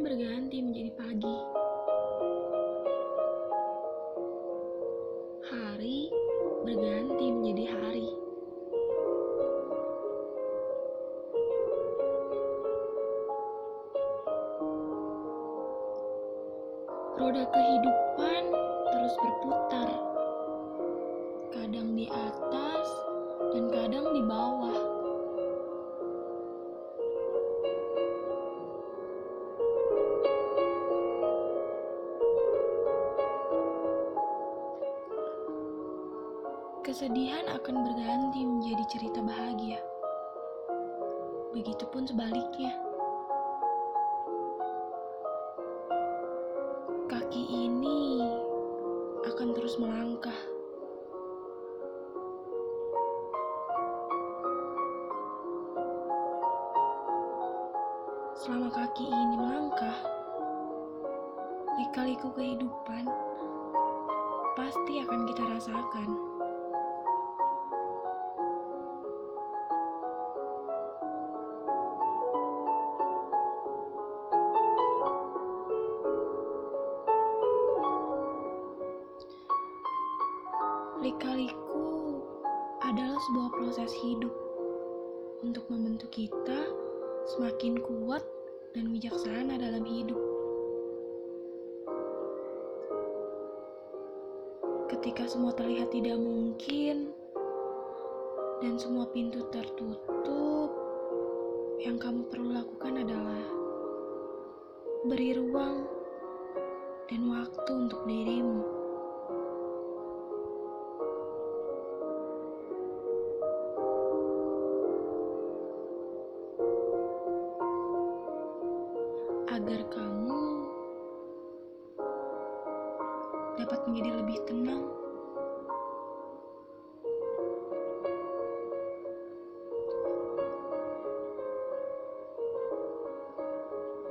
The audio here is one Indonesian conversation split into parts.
berganti menjadi pagi. Hari berganti menjadi hari. Roda kehidupan terus berputar. Kadang di atas dan kadang di bawah. Kesedihan akan berganti menjadi cerita bahagia. Begitupun sebaliknya. Kaki ini akan terus melangkah. Selama kaki ini melangkah, lika-liku kehidupan pasti akan kita rasakan. Lika-liku adalah sebuah proses hidup untuk membentuk kita semakin kuat dan bijaksana dalam hidup. Ketika semua terlihat tidak mungkin dan semua pintu tertutup, yang kamu perlu lakukan adalah beri ruang dan waktu untuk dirimu. Agar kamu dapat menjadi lebih tenang.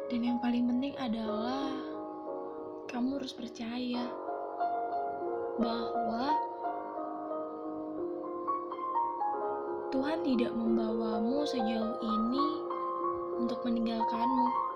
Dan yang paling penting adalah kamu harus percaya bahwa Tuhan tidak membawamu sejauh ini untuk meninggalkanmu.